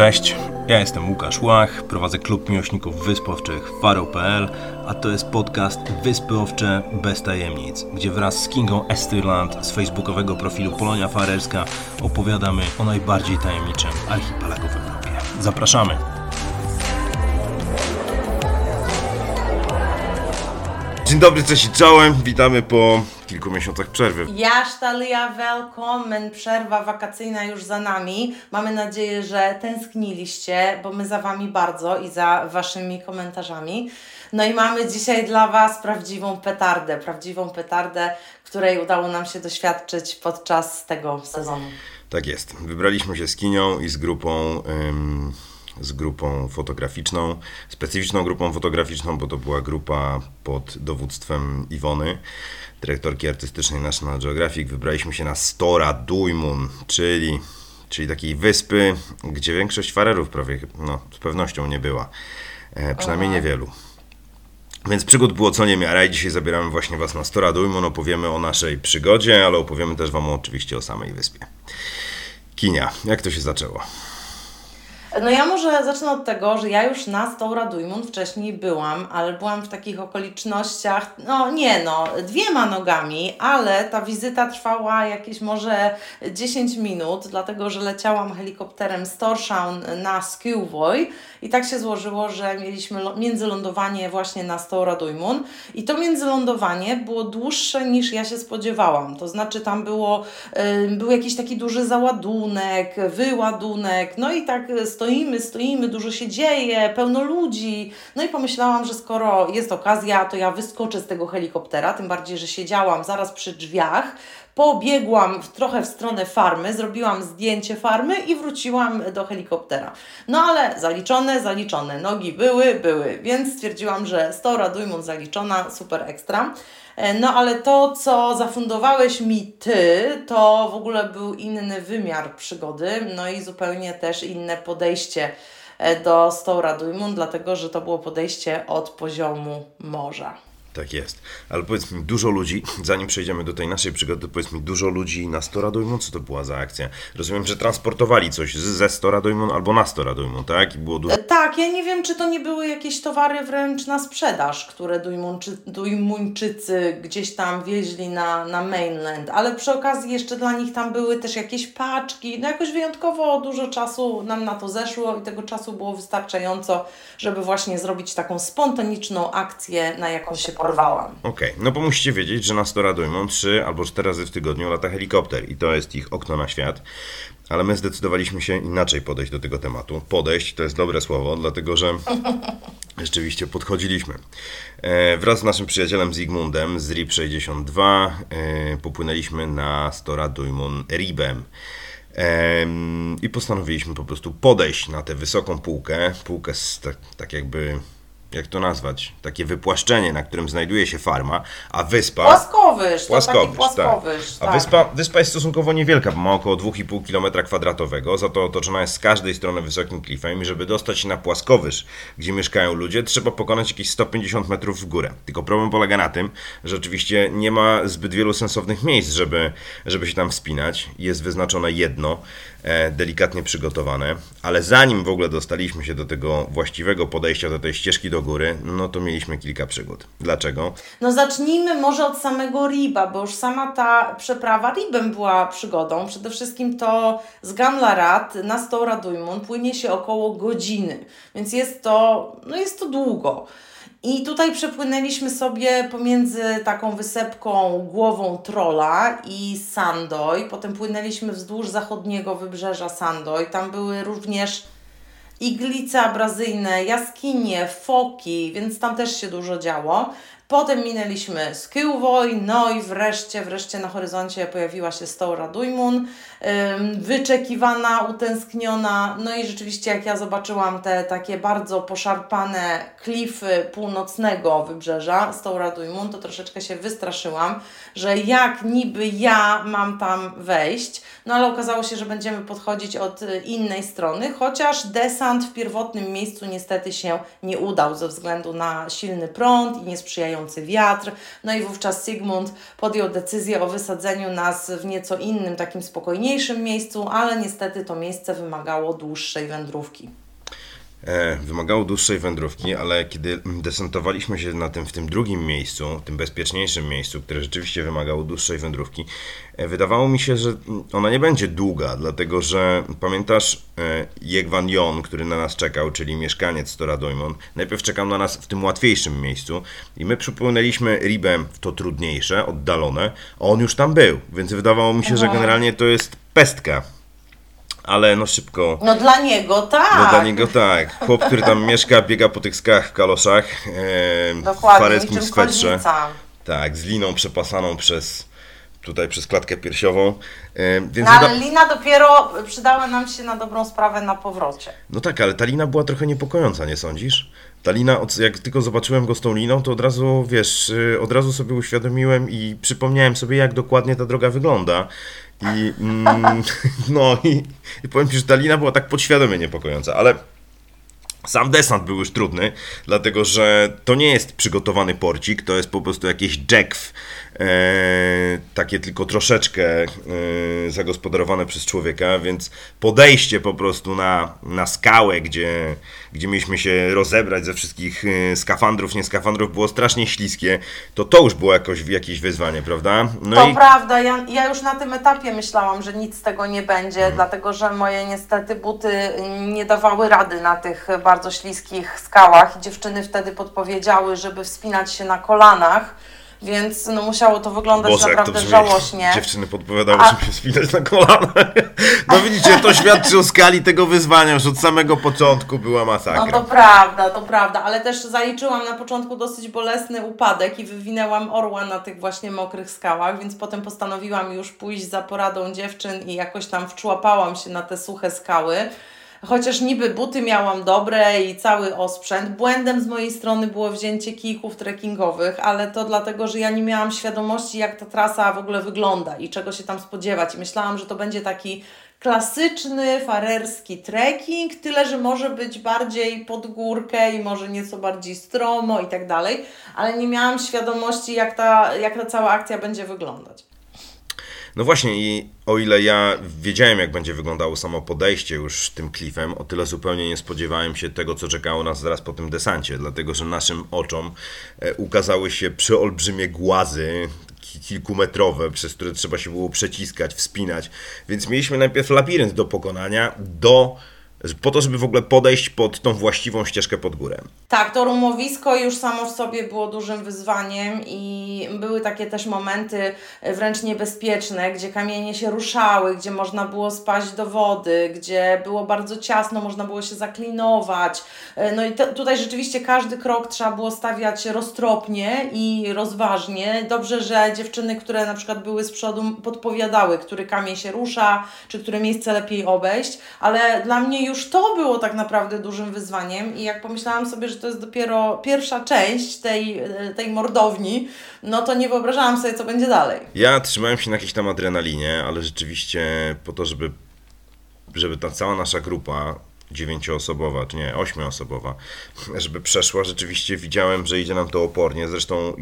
Cześć, ja jestem Łukasz Łach, prowadzę klub miłośników wysp owczych Faro.pl, a to jest podcast Wyspy Owcze bez tajemnic, gdzie wraz z Kingą Estyrland z facebookowego profilu Polonia Farerska opowiadamy o najbardziej tajemniczym archipelagu w Europie. Zapraszamy! Dzień dobry, cześć i czołem. Witamy po kilku miesiącach przerwy. Jasztalia, welcome. Przerwa wakacyjna już za nami. Mamy nadzieję, że tęskniliście, bo my za Wami bardzo i za Waszymi komentarzami. No i mamy dzisiaj dla Was prawdziwą petardę, prawdziwą petardę, której udało nam się doświadczyć podczas tego sezonu. Tak jest. Wybraliśmy się z Kinią i z grupą... Ym z grupą fotograficzną, specyficzną grupą fotograficzną, bo to była grupa pod dowództwem Iwony, dyrektorki artystycznej National Geographic. Wybraliśmy się na Stora Duimun, czyli, czyli takiej wyspy, gdzie większość farerów prawie, no, z pewnością nie była. E, przynajmniej niewielu. Więc przygód było co niemiara i dzisiaj zabieramy właśnie Was na Stora Duimun, opowiemy o naszej przygodzie, ale opowiemy też Wam oczywiście o samej wyspie. Kinia, jak to się zaczęło? No ja może zacznę od tego, że ja już na Stora Duimund wcześniej byłam, ale byłam w takich okolicznościach, no nie no, dwiema nogami, ale ta wizyta trwała jakieś może 10 minut, dlatego że leciałam helikopterem z Torshavn na Skewvoy i tak się złożyło, że mieliśmy międzylądowanie właśnie na Stora Duimund i to międzylądowanie było dłuższe niż ja się spodziewałam, to znaczy tam było, był jakiś taki duży załadunek, wyładunek, no i tak stoimy, stoimy, dużo się dzieje, pełno ludzi. No i pomyślałam, że skoro jest okazja, to ja wyskoczę z tego helikoptera, tym bardziej, że siedziałam zaraz przy drzwiach. Pobiegłam trochę w stronę farmy, zrobiłam zdjęcie farmy i wróciłam do helikoptera. No ale zaliczone, zaliczone. Nogi były, były, więc stwierdziłam, że Stora Dujmund zaliczona, super ekstra. E, no ale to, co zafundowałeś mi Ty, to w ogóle był inny wymiar przygody, no i zupełnie też inne podejście e, do Stora Duimund, dlatego że to było podejście od poziomu morza. Tak jest. Ale powiedz mi, dużo ludzi, zanim przejdziemy do tej naszej przygody, powiedz mi, dużo ludzi na Storadojmon, co to była za akcja? Rozumiem, że transportowali coś ze Storadojmon albo na Storadojmon, tak? I było dużo... Tak, ja nie wiem, czy to nie były jakieś towary wręcz na sprzedaż, które Dujmuńczy, Dujmuńczycy gdzieś tam wieźli na, na mainland, ale przy okazji jeszcze dla nich tam były też jakieś paczki, no jakoś wyjątkowo dużo czasu nam na to zeszło i tego czasu było wystarczająco, żeby właśnie zrobić taką spontaniczną akcję, na jaką się porwałam. Okej, okay. no bo musicie wiedzieć, że na Stora Dujmą trzy albo cztery razy w tygodniu lata helikopter i to jest ich okno na świat. Ale my zdecydowaliśmy się inaczej podejść do tego tematu. Podejść to jest dobre słowo, dlatego że rzeczywiście podchodziliśmy. E, wraz z naszym przyjacielem Zygmundem z RIP 62 e, popłynęliśmy na Stora Dujmun Ribem. I postanowiliśmy po prostu podejść na tę wysoką półkę, półkę z tak, tak jakby jak to nazwać, takie wypłaszczenie, na którym znajduje się farma, a wyspa... Płaskowyż, płaskowyż, płaskowyż tak. A wyspa, wyspa jest stosunkowo niewielka, bo ma około 2,5 km kwadratowego, za to otoczona jest z każdej strony wysokim klifem i żeby dostać się na płaskowyż, gdzie mieszkają ludzie, trzeba pokonać jakieś 150 metrów w górę. Tylko problem polega na tym, że oczywiście nie ma zbyt wielu sensownych miejsc, żeby, żeby się tam wspinać. Jest wyznaczone jedno, delikatnie przygotowane, ale zanim w ogóle dostaliśmy się do tego właściwego podejścia do tej ścieżki do góry, no to mieliśmy kilka przygód. Dlaczego? No zacznijmy może od samego Riba, bo już sama ta przeprawa Ribem była przygodą. Przede wszystkim to z Gamlarat na Stora Dujmun płynie się około godziny, więc jest to, no jest to długo. I tutaj przepłynęliśmy sobie pomiędzy taką wysepką głową trola i Sandoj. Potem płynęliśmy wzdłuż zachodniego wybrzeża Sandoj. Tam były również iglice abrazyjne, jaskinie, foki, więc tam też się dużo działo. Potem minęliśmy Skillvoy, no i wreszcie, wreszcie na horyzoncie pojawiła się Stora Dujmun, wyczekiwana, utęskniona, no i rzeczywiście jak ja zobaczyłam te takie bardzo poszarpane klify północnego wybrzeża Stora Dujmun, to troszeczkę się wystraszyłam, że jak niby ja mam tam wejść, no ale okazało się, że będziemy podchodzić od innej strony, chociaż desant w pierwotnym miejscu niestety się nie udał ze względu na silny prąd i niesprzyjający wiatr. No i wówczas Sigmund podjął decyzję o wysadzeniu nas w nieco innym, takim spokojniejszym miejscu, ale niestety to miejsce wymagało dłuższej wędrówki. E, wymagało dłuższej wędrówki, ale kiedy desantowaliśmy się na tym, w tym drugim miejscu, tym bezpieczniejszym miejscu, które rzeczywiście wymagało dłuższej wędrówki, e, wydawało mi się, że ona nie będzie długa, dlatego że pamiętasz Jegwan Jon, który na nas czekał, czyli mieszkaniec Stora Dojmon, najpierw czekał na nas w tym łatwiejszym miejscu i my przypłynęliśmy ribem w to trudniejsze, oddalone, a on już tam był, więc wydawało mi się, że generalnie to jest pestka ale no szybko. No dla niego tak. No dla niego tak. Chłop, który tam mieszka, biega po tych skałach w kaloszach, e, w fareckim swetrze. Tak, z liną przepasaną przez tutaj przez klatkę piersiową. Więc no, ale lina dopiero przydała nam się na dobrą sprawę na powrocie. No tak, ale ta lina była trochę niepokojąca, nie sądzisz? Ta lina, jak tylko zobaczyłem go z tą liną, to od razu, wiesz, e, od razu sobie uświadomiłem i przypomniałem sobie, jak dokładnie ta droga wygląda. I, mm, no i, i powiem Ci, że ta lina była tak podświadomie niepokojąca, ale sam desant był już trudny, dlatego że to nie jest przygotowany porcik, to jest po prostu jakiś jackw, takie tylko troszeczkę e, zagospodarowane przez człowieka, więc podejście po prostu na, na skałę, gdzie, gdzie mieliśmy się rozebrać ze wszystkich e, skafandrów, nie skafandrów, było strasznie śliskie, to to już było jakoś, jakieś wyzwanie, prawda? No to i... prawda, ja, ja już na tym etapie myślałam, że nic z tego nie będzie, mhm. dlatego że moje niestety buty nie dawały rady na tych bardzo śliskich skałach dziewczyny wtedy podpowiedziały, żeby wspinać się na kolanach więc no, musiało to wyglądać Boże, naprawdę to żałośnie. Dziewczyny podpowiadały, A... żeby się spinać na kolana. No widzicie, to świadczy o skali tego wyzwania, że od samego początku była masakra. No to prawda, to prawda, ale też zaliczyłam na początku dosyć bolesny upadek i wywinęłam orła na tych właśnie mokrych skałach, więc potem postanowiłam już pójść za poradą dziewczyn i jakoś tam wczłapałam się na te suche skały chociaż niby buty miałam dobre i cały osprzęt. Błędem z mojej strony było wzięcie kijków trekkingowych, ale to dlatego, że ja nie miałam świadomości, jak ta trasa w ogóle wygląda i czego się tam spodziewać. Myślałam, że to będzie taki klasyczny farerski trekking, tyle że może być bardziej pod górkę i może nieco bardziej stromo i tak dalej, ale nie miałam świadomości, jak ta, jak ta cała akcja będzie wyglądać. No właśnie i o ile ja wiedziałem jak będzie wyglądało samo podejście już tym klifem, o tyle zupełnie nie spodziewałem się tego, co czekało nas zaraz po tym desancie, dlatego że naszym oczom e, ukazały się przeolbrzymie głazy, kilkumetrowe, przez które trzeba się było przeciskać, wspinać, więc mieliśmy najpierw labirynt do pokonania, do po to, żeby w ogóle podejść pod tą właściwą ścieżkę pod górę. Tak, to rumowisko już samo w sobie było dużym wyzwaniem i były takie też momenty wręcz niebezpieczne, gdzie kamienie się ruszały, gdzie można było spaść do wody, gdzie było bardzo ciasno, można było się zaklinować. No i te, tutaj rzeczywiście każdy krok trzeba było stawiać roztropnie i rozważnie. Dobrze, że dziewczyny, które na przykład były z przodu podpowiadały, który kamień się rusza, czy które miejsce lepiej obejść, ale dla mnie już to było tak naprawdę dużym wyzwaniem i jak pomyślałam sobie, że to jest dopiero pierwsza część tej, e, tej mordowni, no to nie wyobrażałam sobie, co będzie dalej. Ja trzymałem się na jakiejś tam adrenalinie, ale rzeczywiście po to, żeby, żeby ta cała nasza grupa dziewięcioosobowa, czy nie, ośmioosobowa, żeby przeszła. Rzeczywiście widziałem, że idzie nam to opornie. Zresztą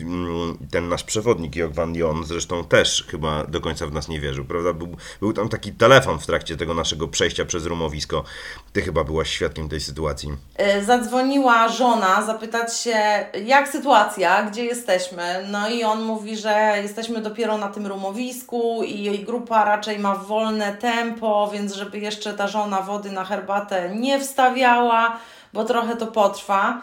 mm, ten nasz przewodnik, Jok Van Dion, zresztą też chyba do końca w nas nie wierzył, prawda? Był, był tam taki telefon w trakcie tego naszego przejścia przez rumowisko. Ty chyba byłaś świadkiem tej sytuacji. E, zadzwoniła żona zapytać się, jak sytuacja, gdzie jesteśmy. No i on mówi, że jesteśmy dopiero na tym rumowisku i jej grupa raczej ma wolne tempo, więc żeby jeszcze ta żona wody na herbatę herbatę nie wstawiała, bo trochę to potrwa.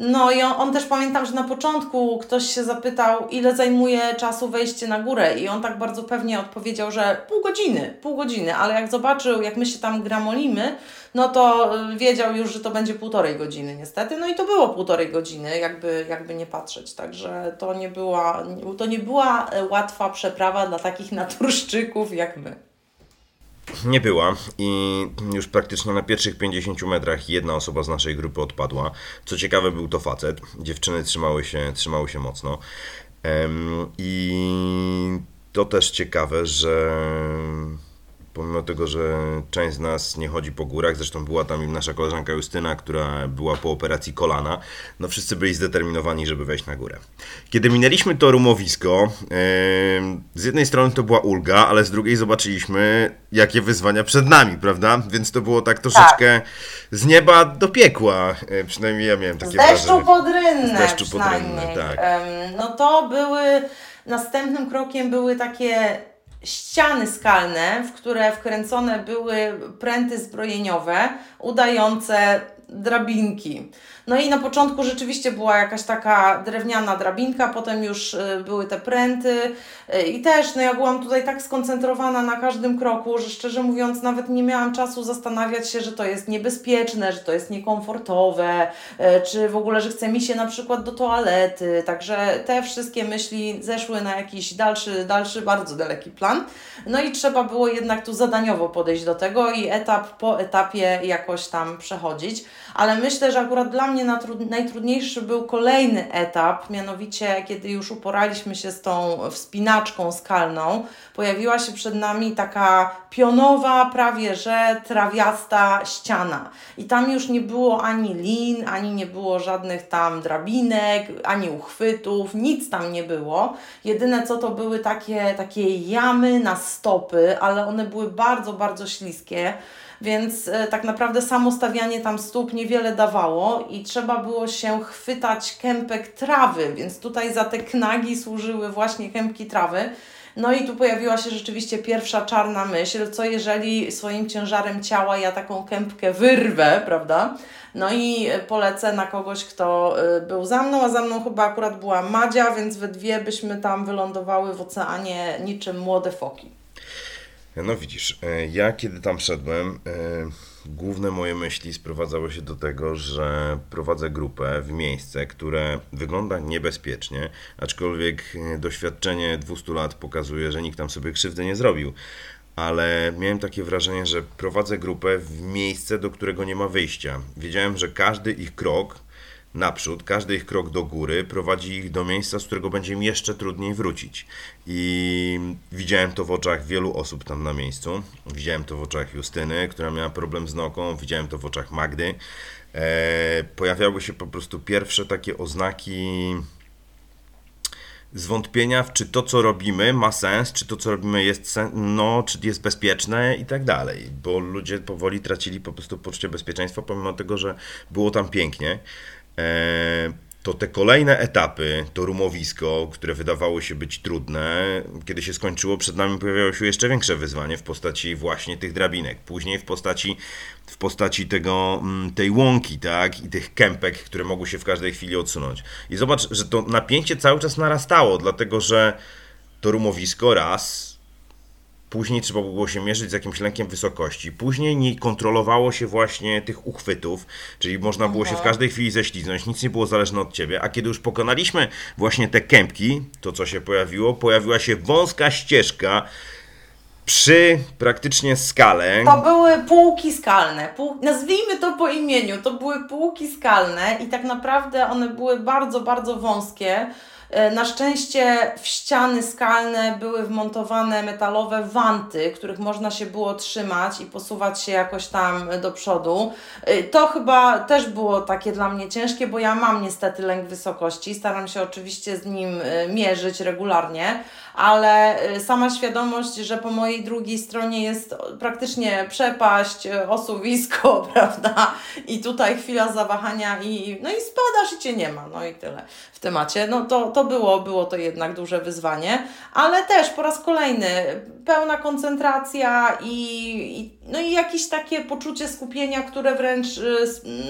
No i on, on, też pamiętam, że na początku ktoś się zapytał, ile zajmuje czasu wejście na górę, i on tak bardzo pewnie odpowiedział, że pół godziny, pół godziny, ale jak zobaczył, jak my się tam gramolimy, no to wiedział już, że to będzie półtorej godziny, niestety. No i to było półtorej godziny, jakby, jakby nie patrzeć. Także to nie, była, to nie była łatwa przeprawa dla takich naturszczyków jak my. Nie była i już praktycznie na pierwszych 50 metrach jedna osoba z naszej grupy odpadła. Co ciekawe, był to facet. Dziewczyny trzymały się, trzymały się mocno. I to też ciekawe, że pomimo tego, że część z nas nie chodzi po górach, zresztą była tam nasza koleżanka Justyna, która była po operacji kolana, no wszyscy byli zdeterminowani, żeby wejść na górę. Kiedy minęliśmy to rumowisko, z jednej strony to była ulga, ale z drugiej zobaczyliśmy, jakie wyzwania przed nami, prawda? Więc to było tak troszeczkę tak. z nieba do piekła, e, przynajmniej ja miałem takie z deszczu wrażenie. Pod z deszczu pod tak. no to były, następnym krokiem były takie ściany skalne, w które wkręcone były pręty zbrojeniowe, udające drabinki. No i na początku rzeczywiście była jakaś taka drewniana drabinka, potem już y, były te pręty y, i też no ja byłam tutaj tak skoncentrowana na każdym kroku, że szczerze mówiąc nawet nie miałam czasu zastanawiać się, że to jest niebezpieczne, że to jest niekomfortowe, y, czy w ogóle, że chce mi się na przykład do toalety. Także te wszystkie myśli zeszły na jakiś dalszy, dalszy, bardzo daleki plan. No i trzeba było jednak tu zadaniowo podejść do tego i etap po etapie jakoś tam przechodzić. Ale myślę, że akurat dla mnie najtrudniejszy był kolejny etap, mianowicie kiedy już uporaliśmy się z tą wspinaczką skalną, pojawiła się przed nami taka pionowa, prawie że trawiasta ściana. I tam już nie było ani lin, ani nie było żadnych tam drabinek, ani uchwytów, nic tam nie było. Jedyne co to były takie, takie jamy na stopy, ale one były bardzo, bardzo śliskie więc e, tak naprawdę samo stawianie tam stóp niewiele dawało i trzeba było się chwytać kępek trawy, więc tutaj za te knagi służyły właśnie kępki trawy. No i tu pojawiła się rzeczywiście pierwsza czarna myśl, co jeżeli swoim ciężarem ciała ja taką kępkę wyrwę, prawda? No i polecę na kogoś, kto e, był za mną, a za mną chyba akurat była Madzia, więc we dwie byśmy tam wylądowały w oceanie niczym młode foki. No widzisz, e, ja kiedy tam szedłem, e, główne moje myśli sprowadzały się do tego, że prowadzę grupę w miejsce, które wygląda niebezpiecznie, aczkolwiek e, doświadczenie 200 lat pokazuje, że nikt tam sobie krzywdy nie zrobił. Ale miałem takie wrażenie, że prowadzę grupę w miejsce, do którego nie ma wyjścia. Wiedziałem, że każdy ich krok naprzód, każdy ich krok do góry prowadzi ich do miejsca, z którego będzie im jeszcze trudniej wrócić. I widziałem to w oczach wielu osób tam na miejscu. Widziałem to w oczach Justyny, która miała problem z nogą, widziałem to w oczach Magdy. E, pojawiały się po prostu pierwsze takie oznaki zwątpienia czy to, co robimy, ma sens, czy to, co robimy, jest sen, no, czy jest bezpieczne i tak dalej, bo ludzie powoli tracili po prostu poczucie bezpieczeństwa, pomimo tego, że było tam pięknie. E, to te kolejne etapy, to rumowisko, które wydawało się być trudne, kiedy się skończyło, przed nami pojawiało się jeszcze większe wyzwanie w postaci właśnie tych drabinek. Później w postaci, w postaci tego, mm, tej łąki, tak, i tych kępek, które mogły się w każdej chwili odsunąć. I zobacz, że to napięcie cały czas narastało, dlatego że to rumowisko raz Później trzeba było się mierzyć z jakimś lękiem wysokości. Później nie kontrolowało się właśnie tych uchwytów, czyli można było się w każdej chwili ześliznąć, nic nie było zależne od ciebie. A kiedy już pokonaliśmy właśnie te kępki, to co się pojawiło, pojawiła się wąska ścieżka przy praktycznie skale. To były półki skalne. Pół... Nazwijmy to po imieniu. To były półki skalne i tak naprawdę one były bardzo, bardzo wąskie na szczęście w ściany skalne były wmontowane metalowe wanty, których można się było trzymać i posuwać się jakoś tam do przodu. E, to chyba też było takie dla mnie ciężkie, bo ja mam niestety lęk wysokości. Staram się oczywiście z nim e, mierzyć regularnie, ale y, sama świadomość, że po mojej drugiej stronie jest praktycznie przepaść, y, osuwisko, prawda? I tutaj chwila zawahania i no i spadasz i cię nie ma, no i tyle w temacie. No to, to było, było to jednak duże wyzwanie, ale też po raz kolejny pełna koncentracja i, i no i jakieś takie poczucie skupienia, które wręcz y,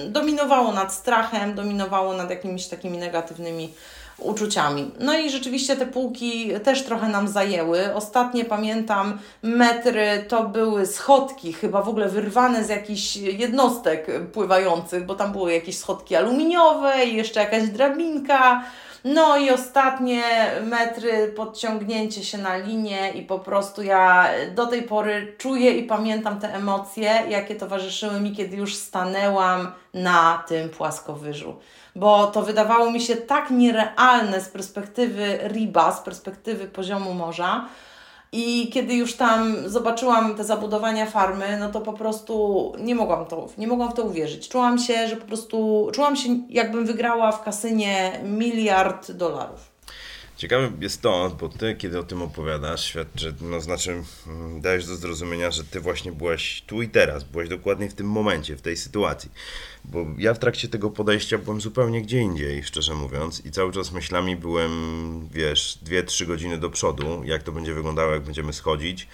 dominowało nad strachem, dominowało nad jakimiś takimi negatywnymi uczuciami. No i rzeczywiście te półki też trochę nam zajęły. Ostatnie pamiętam metry to były schodki, chyba w ogóle wyrwane z jakichś jednostek pływających, bo tam były jakieś schodki aluminiowe i jeszcze jakaś drabinka. No i ostatnie metry, podciągnięcie się na linię i po prostu ja do tej pory czuję i pamiętam te emocje, jakie towarzyszyły mi, kiedy już stanęłam na tym płaskowyżu bo to wydawało mi się tak nierealne z perspektywy riba, z perspektywy poziomu morza, I kiedy już tam zobaczyłam te zabudowania farmy, no to po prostu nie mogłam, to, nie mogłam w to uwierzyć. Czułam się, że po prostu, czułam się jakbym wygrała w kasynie miliard dolarów. Ciekawe jest to, bo ty, kiedy o tym opowiadasz, świadczy, no znaczy, mm, dajesz do zrozumienia, że ty właśnie byłaś tu i teraz, byłaś dokładnie w tym momencie, w tej sytuacji. Bo ja w trakcie tego podejścia byłem zupełnie gdzie indziej, szczerze mówiąc, i cały czas myślami byłem, wiesz, dwie, trzy godziny do przodu, jak to będzie wyglądało, jak będziemy schodzić.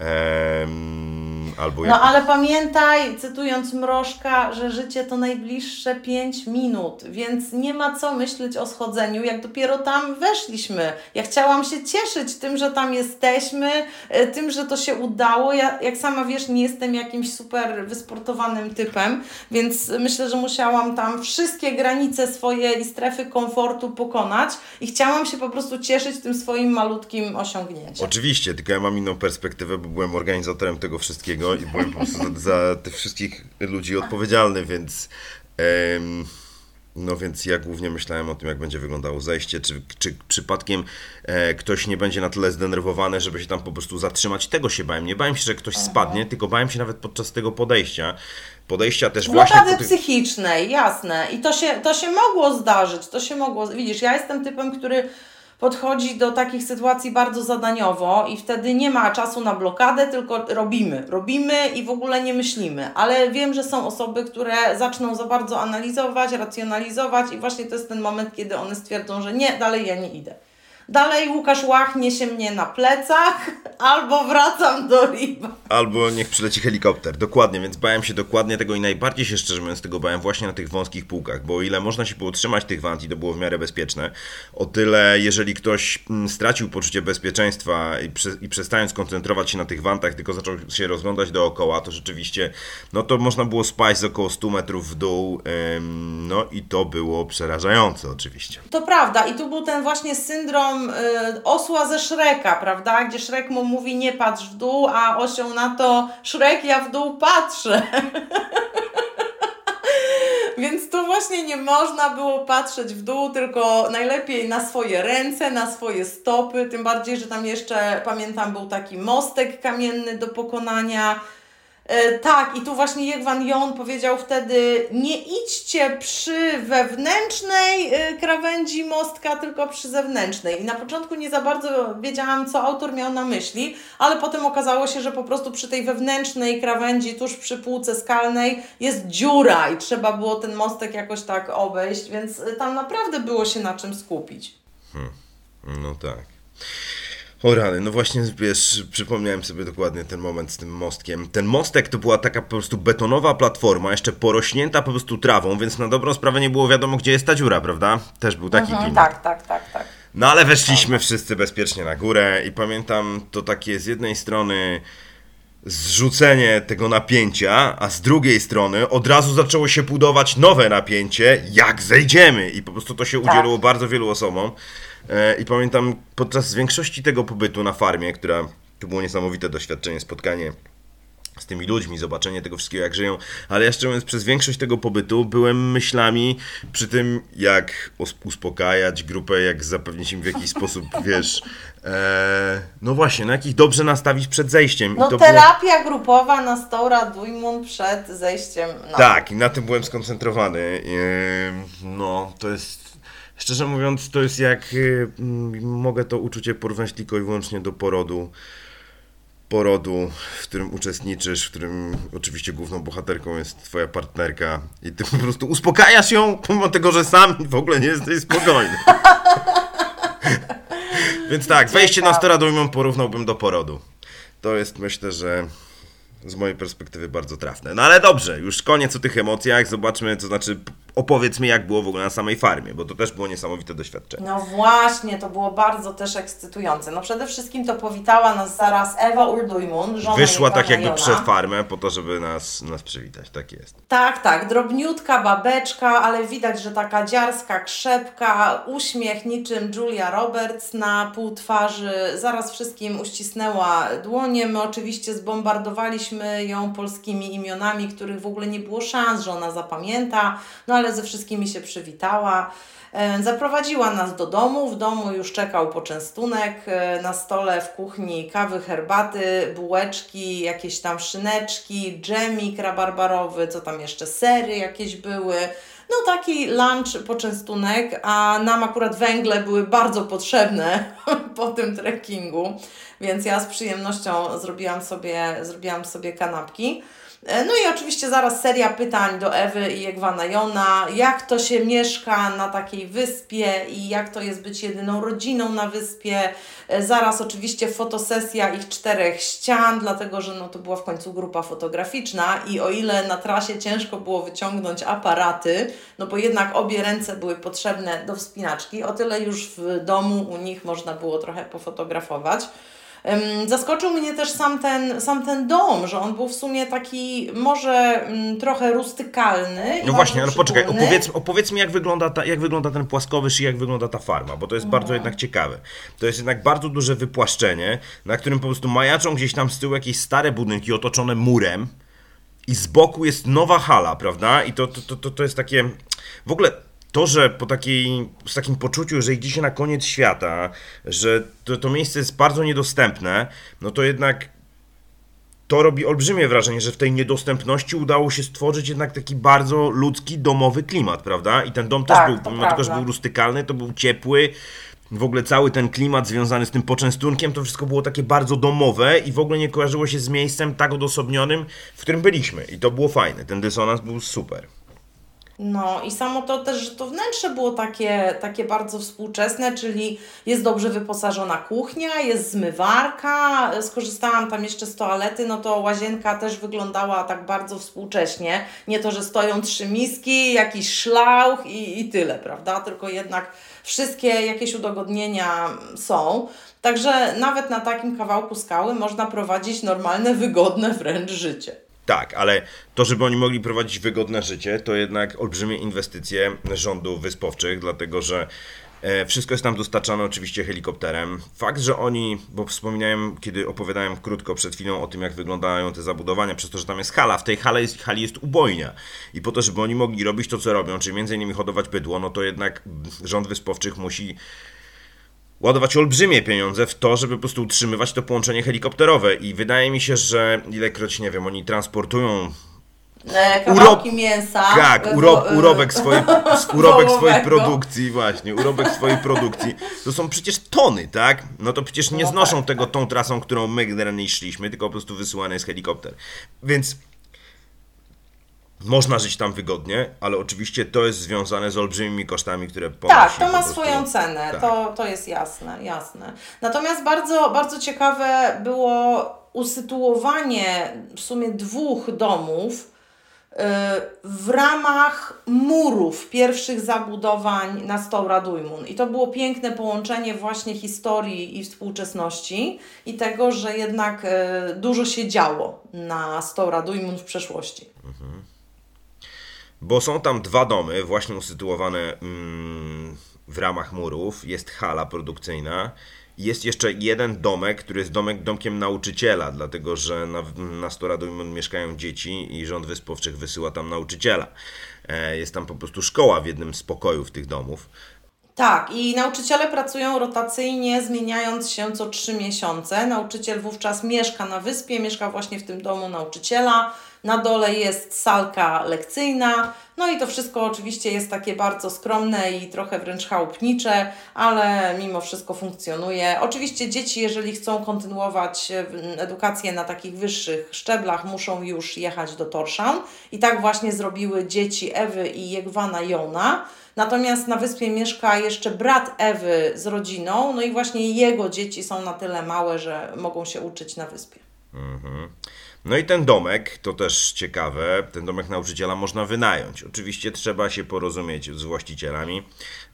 Ehm, albo No ale pamiętaj, cytując Mrożka, że życie to najbliższe 5 minut, więc nie ma co myśleć o schodzeniu, jak dopiero tam weszliśmy. Ja chciałam się cieszyć tym, że tam jesteśmy, e, tym, że to się udało. Ja, jak sama wiesz, nie jestem jakimś super wysportowanym typem, więc myślę, że musiałam tam wszystkie granice swoje i strefy komfortu pokonać i chciałam się po prostu cieszyć tym swoim malutkim osiągnięciem. Oczywiście, tylko ja mam inną perspektywę, bo byłem organizatorem tego wszystkiego i byłem po prostu za, za tych wszystkich ludzi odpowiedzialny, więc. Em, no więc ja głównie myślałem o tym, jak będzie wyglądało zejście, czy, czy przypadkiem e, ktoś nie będzie na tyle zdenerwowany, żeby się tam po prostu zatrzymać. Tego się bałem. Nie bałem się, że ktoś spadnie, tylko bałem się nawet podczas tego podejścia. Podejścia też właśnie... Po tych- psychicznej, jasne. I to się, to się mogło zdarzyć, to się mogło... Widzisz, ja jestem typem, który podchodzi do takich sytuacji bardzo zadaniowo i wtedy nie ma czasu na blokadę, tylko robimy. Robimy i w ogóle nie myślimy. Ale wiem, że są osoby, które zaczną za bardzo analizować, racjonalizować i właśnie to jest ten moment, kiedy one stwierdzą, że nie, dalej ja nie idę. Dalej Łukasz Łach niesie mnie na plecach albo wracam do Riba. Albo niech przyleci helikopter, dokładnie, więc bałem się dokładnie tego i najbardziej się szczerze mówiąc tego bałem właśnie na tych wąskich półkach, bo o ile można się było trzymać tych want i to było w miarę bezpieczne, o tyle jeżeli ktoś mm, stracił poczucie bezpieczeństwa i, prze, i przestając koncentrować się na tych wantach, tylko zaczął się rozglądać dookoła, to rzeczywiście, no to można było spaść z około 100 metrów w dół, ym, no i to było przerażające oczywiście. To prawda, i tu był ten właśnie syndrom y, osła ze Szreka, prawda? Gdzie Szrek mu mówi nie patrz w dół, a osioł na to Szrek ja w dół patrzę. Więc tu właśnie nie można było patrzeć w dół, tylko najlepiej na swoje ręce, na swoje stopy. Tym bardziej, że tam jeszcze pamiętam był taki mostek kamienny do pokonania. E, tak, i tu właśnie Jegwan Jon powiedział wtedy: Nie idźcie przy wewnętrznej e, krawędzi mostka, tylko przy zewnętrznej. I na początku nie za bardzo wiedziałam, co autor miał na myśli, ale potem okazało się, że po prostu przy tej wewnętrznej krawędzi, tuż przy półce skalnej, jest dziura i trzeba było ten mostek jakoś tak obejść, więc tam naprawdę było się na czym skupić. No tak. O rany, no właśnie, wiesz, przypomniałem sobie dokładnie ten moment z tym mostkiem. Ten mostek to była taka po prostu betonowa platforma, jeszcze porośnięta po prostu trawą, więc na dobrą sprawę nie było wiadomo, gdzie jest ta dziura, prawda? Też był taki Mhm, klimat. tak, tak, tak, tak. No ale weszliśmy wszyscy bezpiecznie na górę i pamiętam to takie z jednej strony zrzucenie tego napięcia, a z drugiej strony od razu zaczęło się budować nowe napięcie, jak zejdziemy. I po prostu to się udzieliło bardzo wielu osobom. E, I pamiętam podczas większości tego pobytu na farmie, która to było niesamowite doświadczenie, spotkanie z tymi ludźmi, zobaczenie tego wszystkiego, jak żyją, ale ja szczerze mówiąc, przez większość tego pobytu byłem myślami przy tym, jak uspokajać grupę, jak zapewnić im w jakiś sposób, wiesz, e, no właśnie, no jak ich dobrze nastawić przed zejściem. No to było, terapia grupowa na Stora Dujmun przed zejściem na tak, i na tym byłem skoncentrowany. No, to jest, szczerze mówiąc, to jest jak, m, mogę to uczucie porównać tylko i wyłącznie do porodu. porodu, w którym uczestniczysz, w którym oczywiście główną bohaterką jest twoja partnerka i ty po prostu uspokajasz ją, pomimo tego, że sam w ogóle nie jesteś spokojny. Więc tak, wejście na Storadujmą porównałbym do porodu. To jest myślę, że z mojej perspektywy bardzo trafne. No ale dobrze, już koniec o tych emocjach, zobaczmy, to znaczy opowiedz mi jak było w ogóle na samej farmie, bo to też było niesamowite doświadczenie. No właśnie, to było bardzo też ekscytujące. No przede wszystkim to powitała nas zaraz Ewa Urdujmun, żona Wyszła tak jakby Jona. przed farmę po to, żeby nas, nas przywitać, tak jest. Tak, tak, drobniutka babeczka, ale widać, że taka dziarska krzepka, uśmiech niczym Julia Roberts na pół twarzy. Zaraz wszystkim uścisnęła dłonie. My oczywiście zbombardowaliśmy ją polskimi imionami, których w ogóle nie było szans, że ona zapamięta. No ale ale ze wszystkimi się przywitała. E, zaprowadziła nas do domu. W domu już czekał poczęstunek. E, na stole w kuchni kawy, herbaty, bułeczki, jakieś tam szyneczki, dżemik rabarbarowy, co tam jeszcze, sery jakieś były. No taki lunch, poczęstunek, a nam akurat węgle były bardzo potrzebne po tym trekkingu, więc ja z przyjemnością zrobiłam sobie, zrobiłam sobie kanapki. E, no i oczywiście zaraz seria pytań do Ewy i Jegwana Jona, jak to się mieszka na takiej wyspie i jak to jest być jedyną rodziną na wyspie. E, zaraz oczywiście fotosesja ich czterech ścian, dlatego że no to była w końcu grupa fotograficzna i o ile na trasie ciężko było wyciągnąć aparaty, no bo jednak obie ręce były potrzebne do wspinaczki, o tyle już w domu u nich można było trochę pofotografować. Zaskoczył mnie też sam ten, sam ten dom, że on był w sumie taki może mm, trochę rustykalny. No właśnie, ale poczekaj, opowiedz, opowiedz mi jak wygląda, ta, jak wygląda ten płaskowyż i jak wygląda ta farma, bo to jest bardzo jednak ciekawe. To jest jednak bardzo duże wypłaszczenie, na którym po prostu majaczą gdzieś tam z tyłu jakieś stare budynki otoczone murem i z boku jest nowa hala, prawda? I to, to, to, to jest takie... W ogóle to, że po takiej, z takim poczuciu, że idzie się na koniec świata, że to, to miejsce jest bardzo niedostępne, no to jednak to robi olbrzymie wrażenie, że w tej niedostępności udało się stworzyć jednak taki bardzo ludzki, domowy klimat, prawda? I ten dom tak, też był, pomimo tego, że był rustykalny, to był ciepły. W ogóle cały ten klimat związany z tym poczęstunkiem, to wszystko było takie bardzo domowe i w ogóle nie kojarzyło się z miejscem tak odosobnionym, w którym byliśmy. I to było fajne. Ten dysonans był super. No i samo to też, że to wnętrze było takie, takie bardzo współczesne, czyli jest dobrze wyposażona kuchnia, jest zmywarka, skorzystałam tam jeszcze z toalety, no to łazienka też wyglądała tak bardzo współcześnie. Nie to, że stoją trzy miski, jakiś szlauch i, i tyle, prawda? Tylko jednak wszystkie jakieś udogodnienia są. Także nawet na takim kawałku skały można prowadzić normalne, wygodne wręcz życie. Tak, ale to, żeby oni mogli prowadzić wygodne życie, to jednak olbrzymie inwestycje rządu wyspowczych, dlatego że e, wszystko jest tam dostarczane oczywiście helikopterem. Fakt, że oni, bo wspominałem, kiedy opowiadałem krótko przed chwilą o tym, jak wyglądają te zabudowania, przez to, że tam jest hala, w tej hale jest, hali jest ubojnia. I po to, żeby oni mogli robić to, co robią, czyli między innymi hodować bydło, no to jednak rząd wyspowczych musi ładować olbrzymie pieniądze w to, żeby po prostu utrzymywać to połączenie helikopterowe i wydaje mi się, że ilekroć, nie wiem, oni transportują e, kawałki mięsa. Tak, uro, urobek, swojej, urobek swojej produkcji, właśnie, urobek swojej produkcji. To są przecież tony, tak? No to przecież nie no znoszą tak, tego tą trasą, którą my generalnie szliśmy, tylko po prostu wysyłany jest helikopter. Więc można żyć tam wygodnie, ale oczywiście to jest związane z olbrzymimi kosztami, które ponosi. Tak, to ma swoją cenę, tak. to, to jest jasne, jasne. Natomiast bardzo, bardzo ciekawe było usytuowanie w sumie dwóch domów y, w ramach murów pierwszych zabudowań na Stora Dujmun. I to było piękne połączenie właśnie historii i współczesności i tego, że jednak y, dużo się działo na Stora Dujmun w przeszłości. Mhm bo są tam dwa domy właśnie usytuowane mm, w ramach murów. Jest hala produkcyjna. Jest jeszcze jeden domek, który jest domek, domkiem nauczyciela, dlatego że na, na Storadojmon mieszkają dzieci i rząd Wyspowczych wysyła tam nauczyciela. E, jest tam po prostu szkoła w jednym z pokojów tych domów. Tak, i nauczyciele pracują rotacyjnie, zmieniając się co trzy miesiące. Nauczyciel wówczas mieszka na wyspie, mieszka właśnie w tym domu nauczyciela na dole jest salka lekcyjna, no i to wszystko oczywiście jest takie bardzo skromne i trochę wręcz chałupnicze, ale mimo wszystko funkcjonuje. Oczywiście dzieci, jeżeli chcą kontynuować e, edukację na takich wyższych szczeblach, muszą już jechać do Torszan i tak właśnie zrobiły dzieci Ewy i Jegwana Jona. Natomiast na wyspie mieszka jeszcze brat Ewy z rodziną, no i właśnie jego dzieci są na tyle małe, że mogą się uczyć na wyspie. Mhm. No i ten domek, to też ciekawe, ten domek nauczyciela można wynająć. Oczywiście trzeba się porozumieć z właścicielami,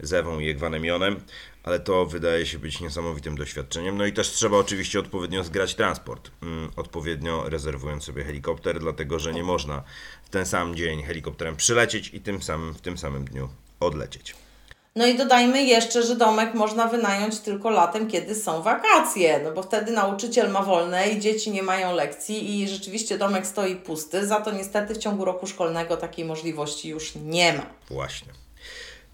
z Ewą i Egwanem Jonem, ale to wydaje się być niesamowitym doświadczeniem. No i też trzeba oczywiście odpowiednio zgrać transport, mm, odpowiednio rezerwując sobie helikopter, dlatego że nie można w ten sam dzień helikopterem przylecieć i tym samym, w tym samym dniu odlecieć. No i dodajmy jeszcze, że domek można wynająć tylko latem, kiedy są wakacje, no bo wtedy nauczyciel ma wolne i dzieci nie mają lekcji i rzeczywiście domek stoi pusty, za to niestety w ciągu roku szkolnego takiej możliwości już nie ma. Właśnie.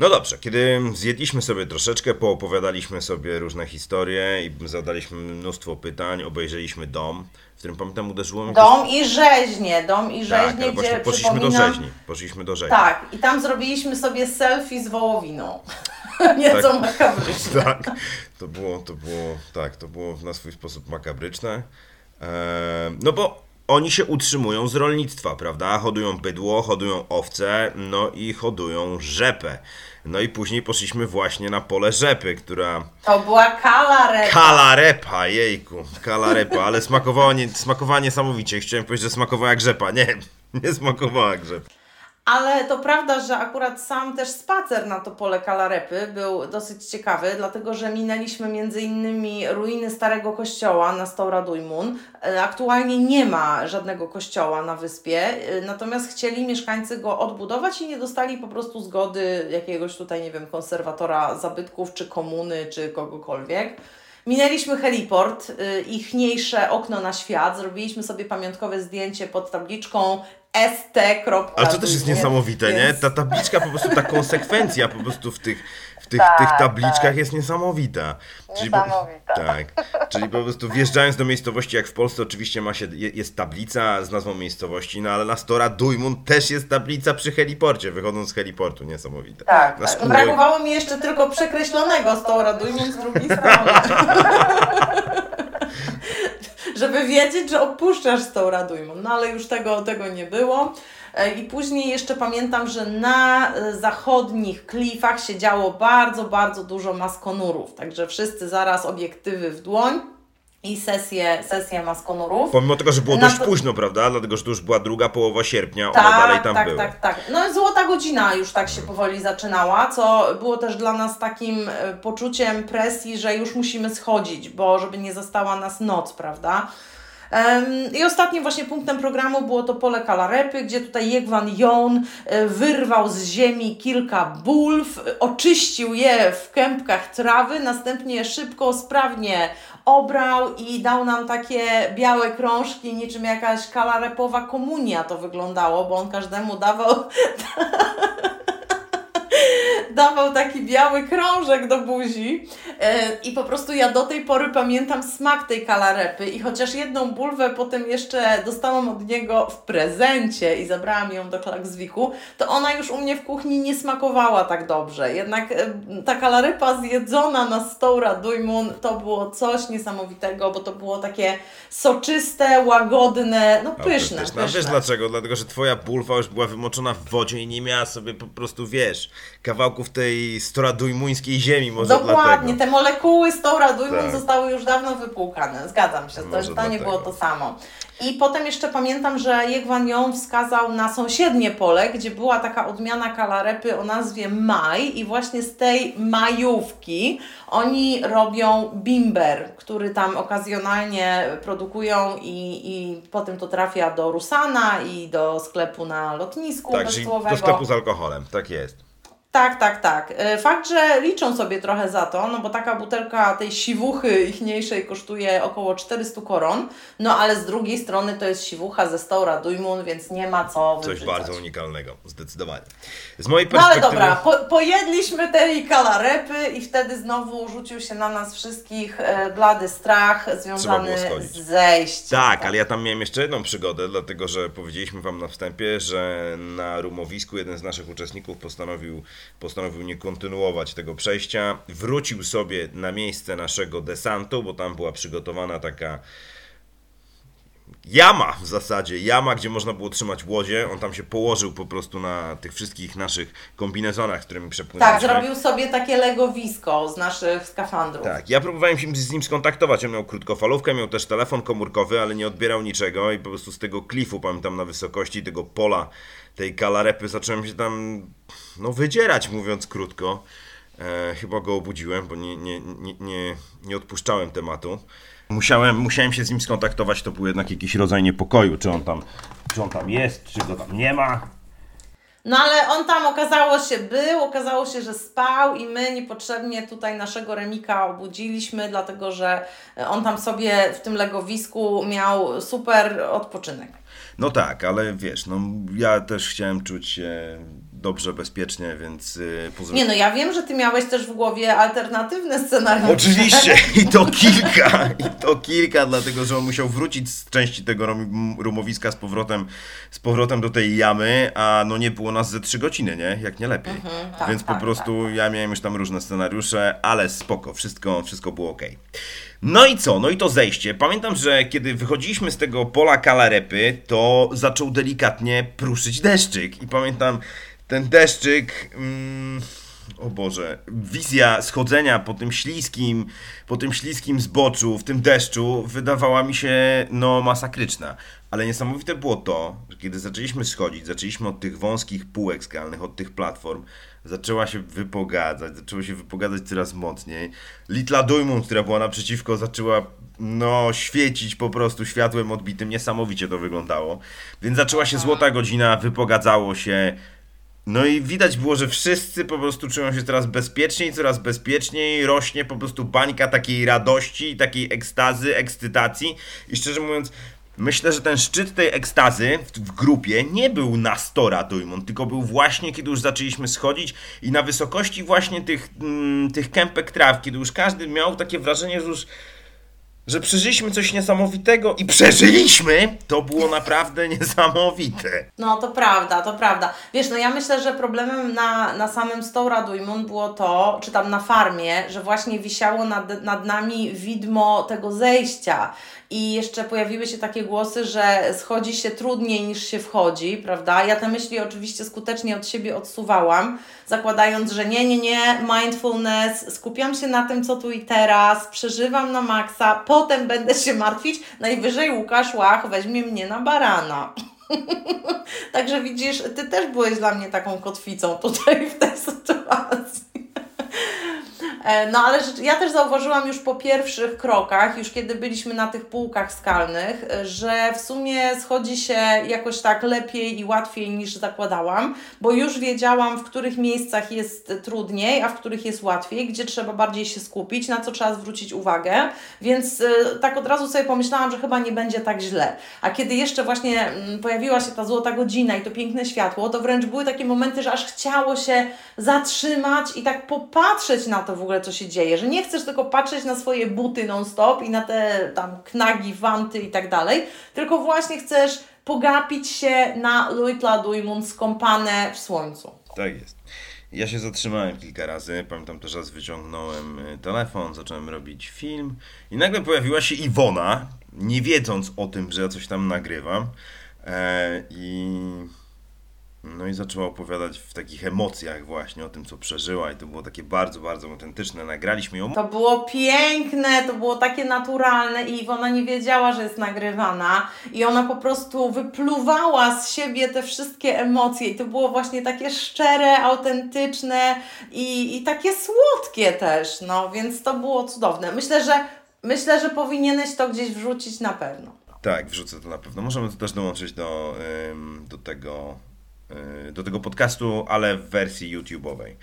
No dobrze, kiedy zjedliśmy sobie troszeczkę, poopowiadaliśmy sobie różne historie i zadaliśmy mnóstwo pytań, obejrzeliśmy dom, w którym pamiętam uderzyło mnie... Dom i rzeźnie, dom i Tak, rzeźnie, ale gdzie właśnie poszliśmy do rzeźni. Poszliśmy do rzeźni. Tak, i tam zrobiliśmy sobie selfie z wołowiną. Nieco Tak. makabryczne. Tak, to było, to było, tak, to było na swój sposób makabryczne. Eee, no bo oni się utrzymują z rolnictwa, prawda? Hodują bydło, hodują owce, no i hodują rzepę. No i później poszliśmy właśnie na pole rzepy, która... To była kalarepa. Kalarepa, jejku, kalarepa, ale smakowała, nie, smakowała niesamowicie. Chciałem powiedzieć, że smakowała jak rzepa. Nie, nie smakowała jak rzepa. Ale to prawda, że akurat sam też spacer na to pole Kalarepy był dosyć ciekawy, dlatego że minęliśmy między innymi ruiny starego kościoła na Stouradujmun. E, Aktualnie nie ma żadnego kościoła na wyspie, e, natomiast chcieli mieszkańcy go odbudować i nie dostali po prostu zgody jakiegoś tutaj, nie wiem, konserwatora zabytków, czy komuny, czy kogokolwiek. Minęliśmy heliport, y, ichniejsze okno na świat, zrobiliśmy sobie pamiątkowe zdjęcie pod tabliczką st. Ale to też jest niesamowite, nie? Ta tabliczka, po prostu ta konsekwencja po prostu w tych, w tych, Tak, tych tabliczkach jest niesamowita. Czyli po, Niesamowita. tak, czyli po prostu wjeżdżając do miejscowości, jak w Polsce oczywiście ma się, je- jest tablica z nazwą miejscowości, no ale na Stora Dujmun też jest tablica przy heliporcie, wychodząc z heliportu, niesamowite. Tak, Na tak. skórę- brakowało mi jeszcze tylko przekreślonego Stouradujmun z drugiej strony. Żeby wiedzieć, że opuszczasz Stouradujmun. No ale już tego, tego nie było. E, I później jeszcze pamiętam, że na e, zachodnich klifach się działo bardzo, bardzo dużo maskonurów. Także wszyscy zaraz obiektywy w dłoń i sesje, sesje maskonurów. Pomimo tego, że było dość późno, prawda? Dlatego, że to już była druga połowa sierpnia, one dalej tam tak, były. tak, tak. No złota godzina już tak się powoli zaczynała, co było też dla nas takim e, poczuciem presji, że już musimy schodzić, bo żeby nie została nas noc, prawda? I ostatnim właśnie punktem programu było to pole Kalarepy, gdzie tutaj Jegwan Jon e, wyrwał z ziemi kilka bulw, oczyścił je w kępkach trawy, następnie szybko, sprawnie obrał i dał nam takie białe krążki, niczym jakaś kalarepowa komunia to wyglądało, bo on każdemu dawał dawał taki biały krążek do buzi e, i po prostu ja do tej pory pamiętam smak tej kalarepy i chociaż jedną bulwę potem jeszcze dostałam od niego w prezencie i zabrałam ją do Klakswiku, to ona już u mnie w kuchni nie smakowała tak dobrze. Jednak e, ta kalarepa zjedzona na Stoura Dujmun to było coś niesamowitego, bo to było takie soczyste, łagodne, no pyszne. A pyszne. wiesz dlaczego? Dlatego, że twoja bulwa już była wymoczona w wodzie i nie miała sobie po prostu, wiesz, kawałków tej storadujmuńskiej ziemi, może Dokładnie, dlatego. te molekuły Stoura Dujmun Tak. zostały już dawno wypłukane. Zgadzam się, to, Może to nie było to samo. I potem jeszcze pamiętam, że Jegwan Jon wskazał na sąsiednie pole, gdzie była taka odmiana kalarepy o nazwie Maj i właśnie z tej majówki oni robią bimber, który tam okazjonalnie produkują i, i potem to trafia do Rusana i do sklepu na lotnisku Tak, bezcłowego. do sklepu z alkoholem, tak jest. Tak, tak, tak. E, Fakt, że liczą sobie trochę za to, no bo taka butelka tej siwuchy ichniejszej kosztuje około 400 koron, no ale z drugiej strony to jest siwucha ze Stoura Dujmun, więc nie ma co Coś bardzo unikalnego, zdecydowanie. Z mojej No ale perspektywy... dobra, po, pojedliśmy tej kalarepy i wtedy znowu rzucił się na nas wszystkich e, blady strach związany z zejściem. Tak, ale ja tam miałem jeszcze jedną przygodę, dlatego że powiedzieliśmy Wam na wstępie, że na rumowisku jeden z naszych uczestników postanowił, postanowił nie kontynuować tego przejścia. Wrócił sobie na miejsce naszego desantu, bo tam była przygotowana taka jama w zasadzie, jama, gdzie można było trzymać łodzie. On tam się położył po prostu na tych wszystkich naszych kombinezonach, którymi Tak, przepłynęliśmy. zrobił sobie takie legowisko z naszych skafandrów. Tak, ja próbowałem się z nim skontaktować. On miał krótkofalówkę, miał też telefon komórkowy, ale nie odbierał niczego i po prostu z tego klifu, pamiętam, na wysokości tego pola, tej kalarepy, zacząłem się tam, no, wydzierać, mówiąc krótko. E, chyba go obudziłem, bo nie, nie, nie, nie, nie odpuszczałem tematu. Musiałem, musiałem się z nim skontaktować, to był jednak jakiś rodzaj niepokoju, czy on tam, czy on tam jest, czy go tam nie ma. No ale on tam okazało się był, okazało się, że spał i my niepotrzebnie tutaj naszego Remika obudziliśmy, dlatego że on tam sobie w tym legowisku miał super odpoczynek. No tak, ale wiesz, no ja też chciałem czuć się dobrze, bezpiecznie, więc yy, Nie no, ja wiem, że Ty miałeś też w głowie alternatywne scenariusze. Oczywiście, i to kilka, i to kilka, dlatego, że on musiał wrócić z części tego rumowiska z powrotem, z powrotem do tej jamy, a no nie było nas ze trzy godziny, nie? Jak nie lepiej. Mhm, tak, więc tak, po prostu tak. ja miałem już tam różne scenariusze, ale spoko, wszystko, wszystko było ok. No i co? No i to zejście. Pamiętam, że kiedy wychodziliśmy z tego pola kalarepy, to zaczął delikatnie pruszyć deszczyk. I pamiętam ten deszczyk. Mm, o Boże, wizja schodzenia po tym śliskim, po tym śliskim zboczu, w tym deszczu, wydawała mi się no masakryczna. Ale niesamowite było to, że kiedy zaczęliśmy schodzić, zaczęliśmy od tych wąskich półek skalnych, od tych platform, zaczęła się wypogadzać, zaczęło się wypogadzać coraz mocniej. Litla Dujmund, która była naprzeciwko, zaczęła no, świecić po prostu światłem odbitym. Niesamowicie to wyglądało. Więc zaczęła się złota godzina, wypogadzało się. No i widać było, że wszyscy po prostu czują się coraz bezpieczniej, coraz bezpieczniej, rośnie po prostu bańka takiej radości, takiej ekstazy, ekscytacji. I szczerze mówiąc, Myślę, że ten szczyt tej ekstazy w, grupie nie był na 100 Radujmon, tylko był właśnie, kiedy już zaczęliśmy schodzić i na wysokości właśnie tych, mm, tych kępek traw, kiedy już każdy miał takie wrażenie, że już że przeżyliśmy coś niesamowitego i przeżyliśmy, to było naprawdę niesamowite. No to prawda, to prawda. Wiesz, no ja myślę, że problemem na, na samym Stoura Duimon było to, czy tam na farmie, że właśnie wisiało nad, nad nami widmo tego zejścia i jeszcze pojawiły się takie głosy, że schodzi się trudniej niż się wchodzi, prawda? Ja te myśli oczywiście skutecznie od siebie odsuwałam, zakładając, że nie, nie, nie, mindfulness, skupiam się na tym, co tu i teraz, przeżywam na maksa, potem będę się martwić, najwyżej Łukasz Łach weźmie mnie na barana. Także widzisz, Ty też byłeś dla mnie taką kotwicą tutaj w tej sytuacji. E, no ale ja też zauważyłam już po pierwszych krokach, już kiedy byliśmy na tych półkach skalnych, że w sumie schodzi się jakoś tak lepiej i łatwiej niż zakładałam, bo już wiedziałam, w których miejscach jest trudniej, a w których jest łatwiej, gdzie trzeba bardziej się skupić, na co trzeba zwrócić uwagę, więc e, tak od razu sobie pomyślałam, że chyba nie będzie tak źle. A kiedy jeszcze właśnie mm, pojawiła się ta złota godzina i to piękne światło, to wręcz były takie momenty, że aż chciało się zatrzymać i tak popatrzeć na to w ogóle, co się dzieje, że nie chcesz tylko patrzeć na swoje buty non-stop i na te tam knagi, wanty i tak dalej, tylko właśnie chcesz pogapić się na Luitla Duimun skąpane w słońcu. Tak jest. Ja się zatrzymałem kilka razy, pamiętam też raz wyciągnąłem y, telefon, zacząłem robić film i nagle pojawiła się Iwona, nie wiedząc o tym, że ja coś tam nagrywam e, i no i zaczęła opowiadać w takich emocjach właśnie o tym, co przeżyła i to było takie bardzo, bardzo autentyczne. Nagraliśmy ją. To było piękne, to było takie naturalne i ona nie wiedziała, że jest nagrywana i ona po prostu wypluwała z siebie te wszystkie emocje i to było właśnie takie szczere, autentyczne i, i takie słodkie też, no więc to było cudowne. Myślę, że myślę, że powinieneś to gdzieś wrzucić na pewno. Tak, wrzucę to na pewno. Możemy to też dołączyć do, do tego do tego podcastu, ale w wersji YouTube'owej.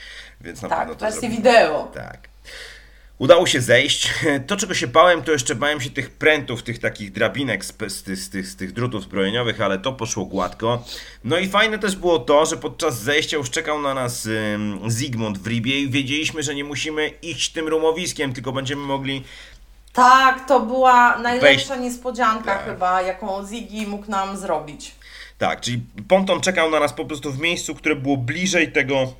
Więc na tak, pewno to wersji zrobimy. wideo. Tak. Udało się zejść. To, czego się bałem, to jeszcze bałem się tych prętów, tych takich drabinek z, z, z, tych, z tych drutów zbrojeniowych, ale to poszło gładko. No i fajne też było to, że podczas zejścia już czekał na nas ym, Zygmunt w Ribie i wiedzieliśmy, że nie musimy iść tym rumowiskiem, tylko będziemy mogli tak, to była najlepsza wejść. niespodzianka tak. chyba, jaką Ziggy mógł nam zrobić. Tak, czyli ponton czekał na nas po prostu w miejscu, które było bliżej tego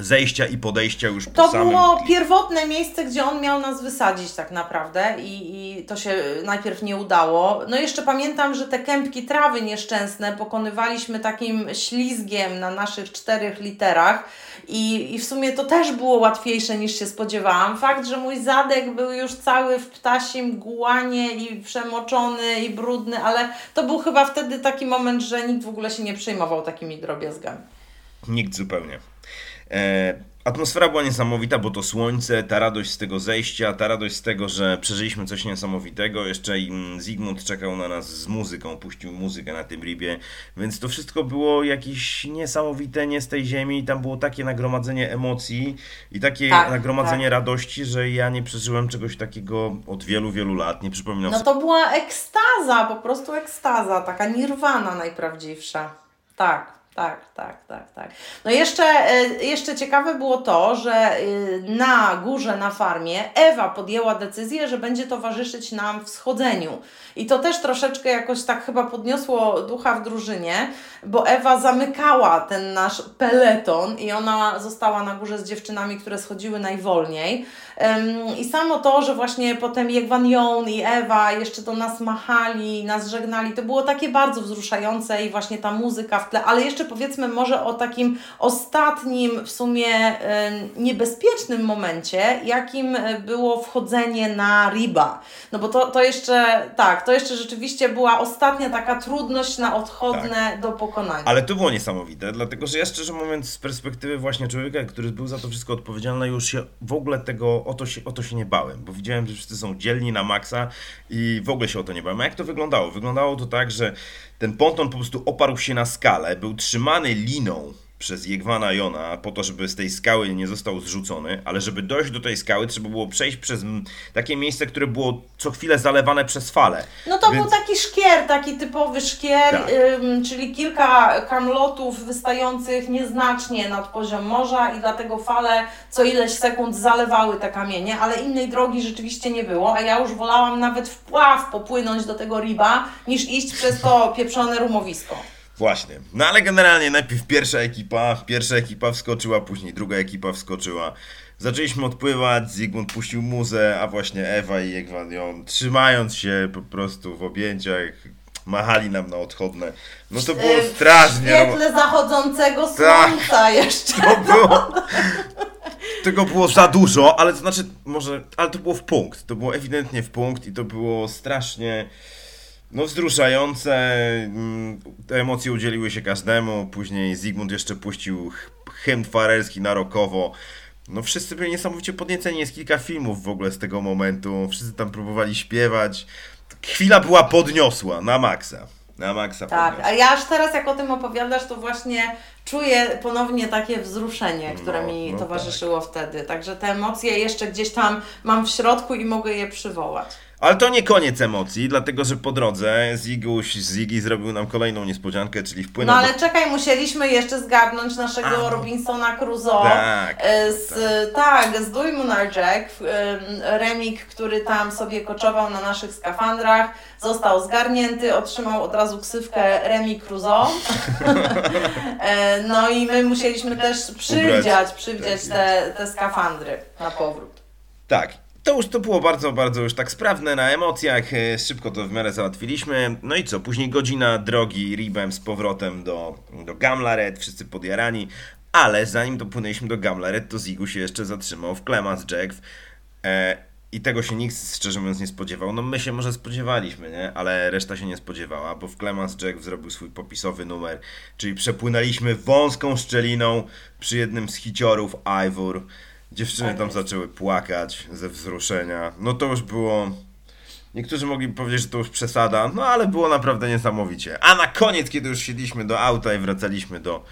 zejścia i podejścia już po To samym... było pierwotne miejsce, gdzie on miał nas wysadzić tak naprawdę i, i to się najpierw nie udało. No jeszcze pamiętam, że te kępki trawy nieszczęsne pokonywaliśmy takim ślizgiem na naszych czterech literach i, i w sumie to też było łatwiejsze niż się spodziewałam. Fakt, że mój zadek był już cały w ptasim głanie i przemoczony i brudny, ale to był chyba wtedy taki moment, że nikt w ogóle się nie przejmował takimi drobiazgami. Nikt zupełnie. E, Atmosfera była niesamowita, bo to słońce, ta radość z tego zejścia, ta radość z tego, że przeżyliśmy coś niesamowitego. Jeszcze Zygmunt czekał na nas z muzyką, puścił muzykę na tym ribie, więc to wszystko było jakieś niesamowite, nie z tej ziemi. Tam było takie nagromadzenie emocji i takie tak, nagromadzenie tak. radości, że ja nie przeżyłem czegoś takiego od wielu, wielu lat. Nie przypominam No to była ekstaza, po prostu ekstaza, taka nirwana najprawdziwsza. Tak. Tak, tak, tak, tak. No jeszcze, e, jeszcze ciekawe było to, że e, na górze, na farmie Ewa podjęła decyzję, że będzie towarzyszyć nam w schodzeniu. I to też troszeczkę jakoś tak chyba podniosło ducha w drużynie, bo Ewa zamykała ten nasz peleton i ona została na górze z dziewczynami, które schodziły najwolniej. I samo to, że właśnie potem Jegwan Jon i Ewa jeszcze do nas machali, nas żegnali, to było takie bardzo wzruszające i właśnie ta muzyka w tle, ale jeszcze powiedzmy może o takim ostatnim w sumie niebezpiecznym momencie, jakim e, było wchodzenie na Riba. No bo to, to jeszcze, tak, to jeszcze rzeczywiście była ostatnia taka trudność na odchodne tak. do pokonania. Ale to było niesamowite, dlatego że ja szczerze mówiąc z perspektywy właśnie człowieka, który był za to wszystko odpowiedzialny, już się w ogóle tego, o to się, o to się nie bałem, bo widziałem, że wszyscy są dzielni na maksa i w ogóle się o to nie bałem. A jak to wyglądało? Wyglądało to tak, że ten ponton po prostu oparł się na skalę, był trzymany liną przez Jegwana Jona po to, żeby z tej skały nie został zrzucony, ale żeby dojść do tej skały trzeba było przejść przez takie miejsce, które było co chwilę zalewane przez fale. No to Więc... był taki szkier, taki typowy szkier, tak. ym, czyli kilka kamlotów wystających nieznacznie nad poziom morza i dlatego fale co ileś sekund zalewały te kamienie, ale innej drogi rzeczywiście nie było, a ja już wolałam nawet wpław popłynąć do tego riba, niż iść przez to pieprzone rumowisko. Właśnie. No ale generalnie najpierw pierwsza ekipa, pierwsza ekipa wskoczyła, później druga ekipa wskoczyła. Zaczęliśmy odpływać, Zygmunt puścił muzę, a właśnie Ewa i Egwanion, trzymając się po prostu w objęciach, machali nam na odchodne. No to było strasznie. W świetle zachodzącego tak. słońca Ta, jeszcze. To było, tego było za dużo, ale to znaczy, może, ale to było w punkt. To było ewidentnie w punkt i to było strasznie no wzruszające, mm, te emocje udzieliły się każdemu, później Zygmunt jeszcze puścił hymn farelski na rokowo. No wszyscy byli niesamowicie podnieceni, jest kilka filmów w ogóle z tego momentu, wszyscy tam próbowali śpiewać. Chwila była podniosła, na maksa. Na maksa Tak, podniosła. a ja aż teraz jak o tym opowiadasz, to właśnie czuję ponownie takie wzruszenie, które no, mi no towarzyszyło tak. wtedy. Także te emocje jeszcze gdzieś tam mam w środku i mogę je przywołać. Ale to nie koniec emocji, dlatego że po drodze Ziguś, Ziggy zrobił nam kolejną niespodziankę, czyli wpłynął... No ale do... czekaj, musieliśmy jeszcze zgarnąć naszego A, Robinsona Crusoe. Tak, e, z, tak. tak z Dujmunar Jack, remik, który tam sobie koczował na naszych skafandrach, został zgarnięty, otrzymał od razu ksywkę Remi Crusoe. E, no i my musieliśmy też przywdziać, przywdziać tak, te, te skafandry na powrót. Tak, to już to było bardzo, bardzo już tak sprawne na emocjach, e, szybko to w miarę załatwiliśmy. No i co, później godzina drogi Ribem z powrotem do, do Gamlaret, wszyscy podjarani, ale zanim dopłynęliśmy do Gamlaret, to Zigu się jeszcze zatrzymał w Clemens Jack e, i tego się nikt szczerze mówiąc nie spodziewał. No my się może spodziewaliśmy, nie? Ale reszta się nie spodziewała, bo w Clemens Jack zrobił swój popisowy numer, czyli przepłynęliśmy wąską szczeliną przy jednym z hiciorów Ivor. Dziewczyny tam zaczęły płakać ze wzruszenia. No to już było. Niektórzy mogli powiedzieć, że to już przesada, no ale było naprawdę niesamowicie. A na koniec, kiedy już siedliśmy do auta i wracaliśmy do,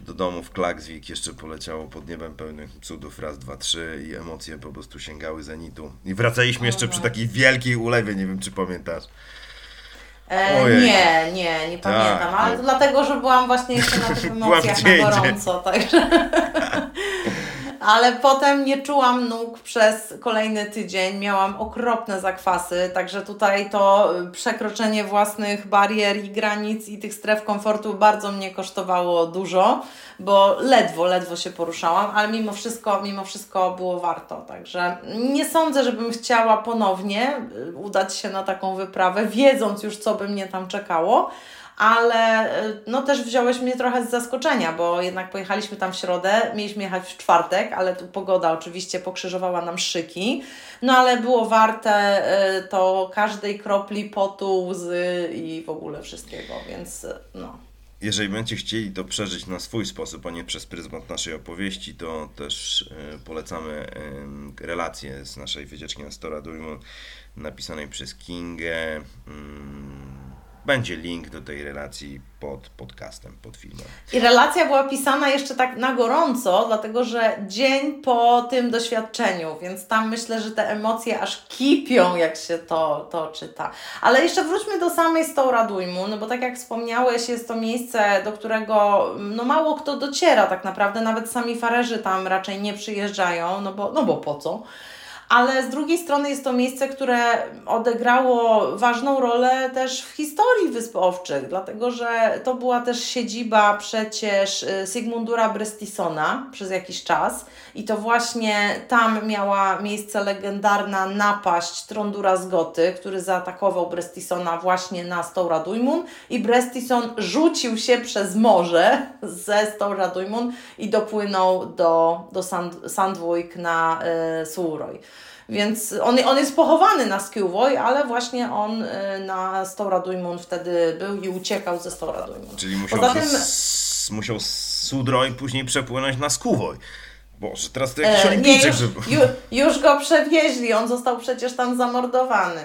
do domu w Klagsvik, jeszcze poleciało pod niebem pełnych cudów raz, dwa, trzy i emocje po prostu sięgały zenitu. I wracaliśmy jeszcze przy takiej wielkiej ulewie, nie wiem czy pamiętasz. E, nie, nie, nie tak, pamiętam, ale to dlatego, że byłam właśnie jeszcze na tych emocjach na gorąco, także... ale potem nie czułam nóg przez kolejny tydzień, miałam okropne zakwasy, także tutaj to y, przekroczenie własnych barier i granic i tych stref komfortu bardzo mnie kosztowało dużo, bo ledwo, ledwo się poruszałam, ale mimo wszystko, mimo wszystko było warto, także nie sądzę, żebym chciała ponownie y, udać się na taką wyprawę, wiedząc już co by mnie tam czekało, ale y, no też wziąłeś mnie trochę z zaskoczenia, bo jednak pojechaliśmy tam w środę, mieliśmy jechać w czwartek, ale tu pogoda oczywiście pokrzyżowała nam szyki, no ale było warte y, to każdej kropli potu, łzy i w ogóle wszystkiego, więc y, no. jeżeli będziecie chcieli to przeżyć na swój sposób, a nie przez pryzmat naszej opowieści, to też polecamy relację z naszej wycieczki na Stora Dujmu napisanej przez Kingę. Będzie link do tej relacji pod podcastem, pod filmem. I relacja była pisana jeszcze tak na gorąco, dlatego że dzień po tym doświadczeniu, więc tam myślę, że te emocje aż kipią, jak się to, to czyta. Ale jeszcze wróćmy do samej Stora Dujmu, no bo tak jak wspomniałeś, jest to miejsce, do którego no mało kto dociera tak naprawdę, nawet sami farerzy tam raczej nie przyjeżdżają, no bo, no bo po co? Ale z drugiej strony jest to miejsce, które odegrało ważną rolę też w historii Wysp Owczych, dlatego że to była też siedziba przecież y, Sigmundura Brestisona przez jakiś czas i to właśnie tam miała miejsce legendarna napaść Trondura z Goty, który zaatakował Brestisona właśnie na Stora-Duimun i Brestison rzucił się przez morze ze Stora-Duimun i dopłynął do, do Sand, na y, Sułroj. Więc on, on jest pochowany na Skillwoj, ale właśnie on y, na Storadujmun wtedy był i uciekał ze Storadujmun. Czyli musiał, Poza tym, z, musiał z Sudroj później przepłynąć na Skillwoj. Boże, teraz to jakiś e, nie, już, już, już go przewieźli, on został przecież tam zamordowany.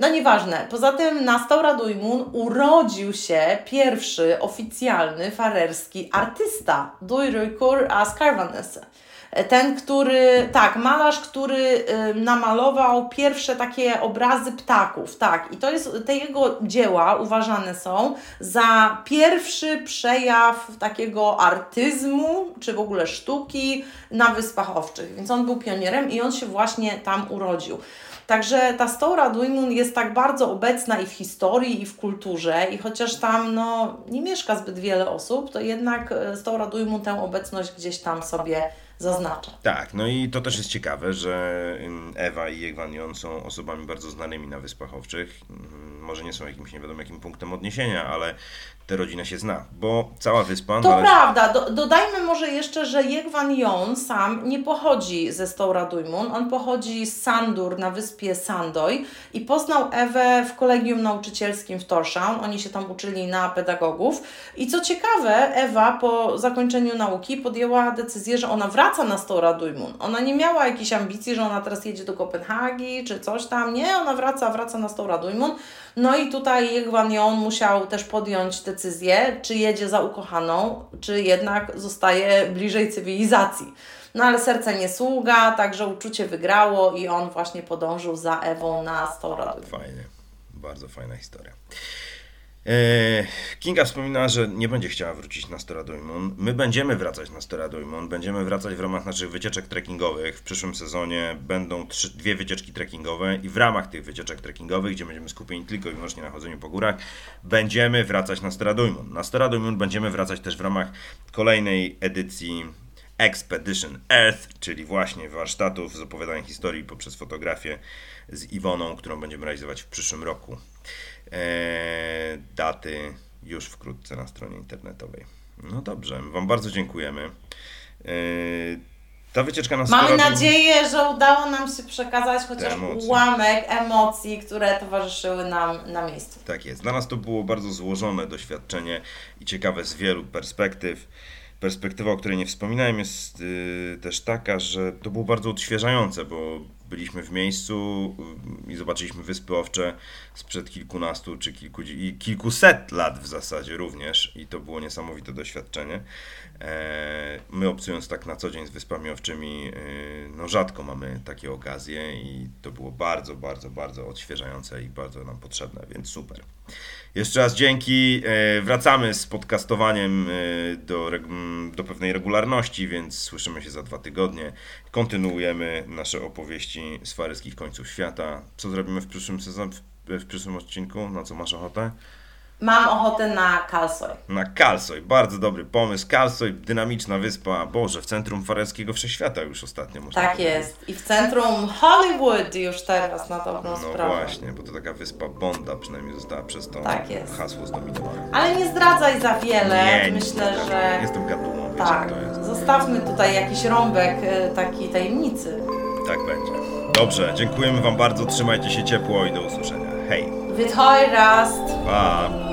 no nieważne. Poza tym na Stauradujmun urodził się pierwszy oficjalny farerski artysta, Dujrukur Askarvanese. Ten, który, tak, malarz, który namalował pierwsze takie obrazy ptaków, tak, i to jest, te jego dzieła uważane są za pierwszy przejaw takiego artyzmu, czy w ogóle sztuki na Wyspach Owczych, więc on był pionierem i on się właśnie tam urodził. Także ta Stora Duimun jest tak bardzo obecna i w historii, i w kulturze, i chociaż tam no, nie mieszka zbyt wiele osób, to jednak e, Stora Duimun tę obecność gdzieś tam sobie zaznacza. Tak, no i to też jest ciekawe, że Ewa i Egwanion są osobami bardzo znanymi na Wyspach Owczych. Może nie są jakimś nie wiadomo jakim punktem odniesienia, ale tę rodzinę się zna, bo cała wyspa... To należy... prawda. Do, dodajmy może jeszcze, że Jegwan Jon sam nie pochodzi ze Stora Dujmun, on pochodzi z Sandur na wyspie Sandoj i poznał Ewę w kolegium nauczycielskim w Torshavn. Oni się tam uczyli na pedagogów i co ciekawe, Ewa po zakończeniu nauki podjęła decyzję, że ona wraca na Stora Dujmun. Ona nie miała jakiejś ambicji, że ona teraz jedzie do Kopenhagi czy coś tam. Nie, ona wraca, wraca na Stora Dujmun. No i tutaj Jegwan Jon musiał też podjąć decyzję czy jedzie za ukochaną, czy jednak zostaje bliżej cywilizacji. No ale serce nie sługa, także uczucie wygrało i on właśnie podążył za Ewą na 100 Fajnie, bardzo fajna historia. E, Kinga wspomina, że nie będzie chciała wrócić na Storadojmon. My będziemy wracać na Storadojmon. Będziemy wracać w ramach naszych wycieczek trekkingowych. W przyszłym sezonie będą trzy, dwie wycieczki trekkingowe i w ramach tych wycieczek trekkingowych, gdzie będziemy skupieni tylko i wyłącznie na chodzeniu po górach, będziemy wracać na Storadojmon. Na Storadojmon będziemy wracać też w ramach kolejnej edycji Expedition Earth, czyli właśnie warsztatów z opowiadaniem historii poprzez fotografię z Iwoną, którą będziemy realizować w przyszłym roku. E, daty już wkrótce na stronie internetowej. No dobrze, Wam bardzo dziękujemy. E, ta wycieczka nas Mamy nadzieję, że udało nam się przekazać chociaż ułamek emocji, które towarzyszyły nam na miejscu. Tak jest. Dla nas to było bardzo złożone doświadczenie i ciekawe z wielu perspektyw. Perspektywa, o której nie wspominałem, jest yy, też taka, że to było bardzo odświeżające, bo byliśmy w miejscu y, i zobaczyliśmy Wyspy Owcze sprzed kilkunastu czy kilku, i kilkuset lat w zasadzie również i to było niesamowite doświadczenie. E, my obcując tak na co dzień z Wyspami Owczymi, y, no rzadko mamy takie okazje i to było bardzo, bardzo, bardzo odświeżające i bardzo nam potrzebne, więc super. Jeszcze raz dzięki. E, wracamy z podcastowaniem e, do, do pewnej regularności, więc słyszymy się za dwa tygodnie. Kontynuujemy nasze opowieści z faryskich końców świata. Co zrobimy w przyszłym sezonie, w przyszłym odcinku? Na co masz ochotę? Mam ochotę na Kalsoj. Na Kalsoj, bardzo dobry pomysł. Kalsoj, dynamiczna wyspa, Boże, w centrum fareskiego wszechświata już ostatnio można Tak powiedzieć. jest. I w centrum Hollywood już teraz na dobrą no sprawę. No właśnie, bo to taka wyspa Bonda przynajmniej została przez to tak jest. hasło zdominowane. Ale nie zdradzaj za wiele. Nie, Myślę, nie, że... Jestem gatuną, tak. to jest. Zostawmy tutaj jakiś rąbek e, takiej tajemnicy. Tak będzie. Dobrze, dziękujemy Wam bardzo, trzymajcie się ciepło i do usłyszenia. Hej. Vi tar en rast. Fan.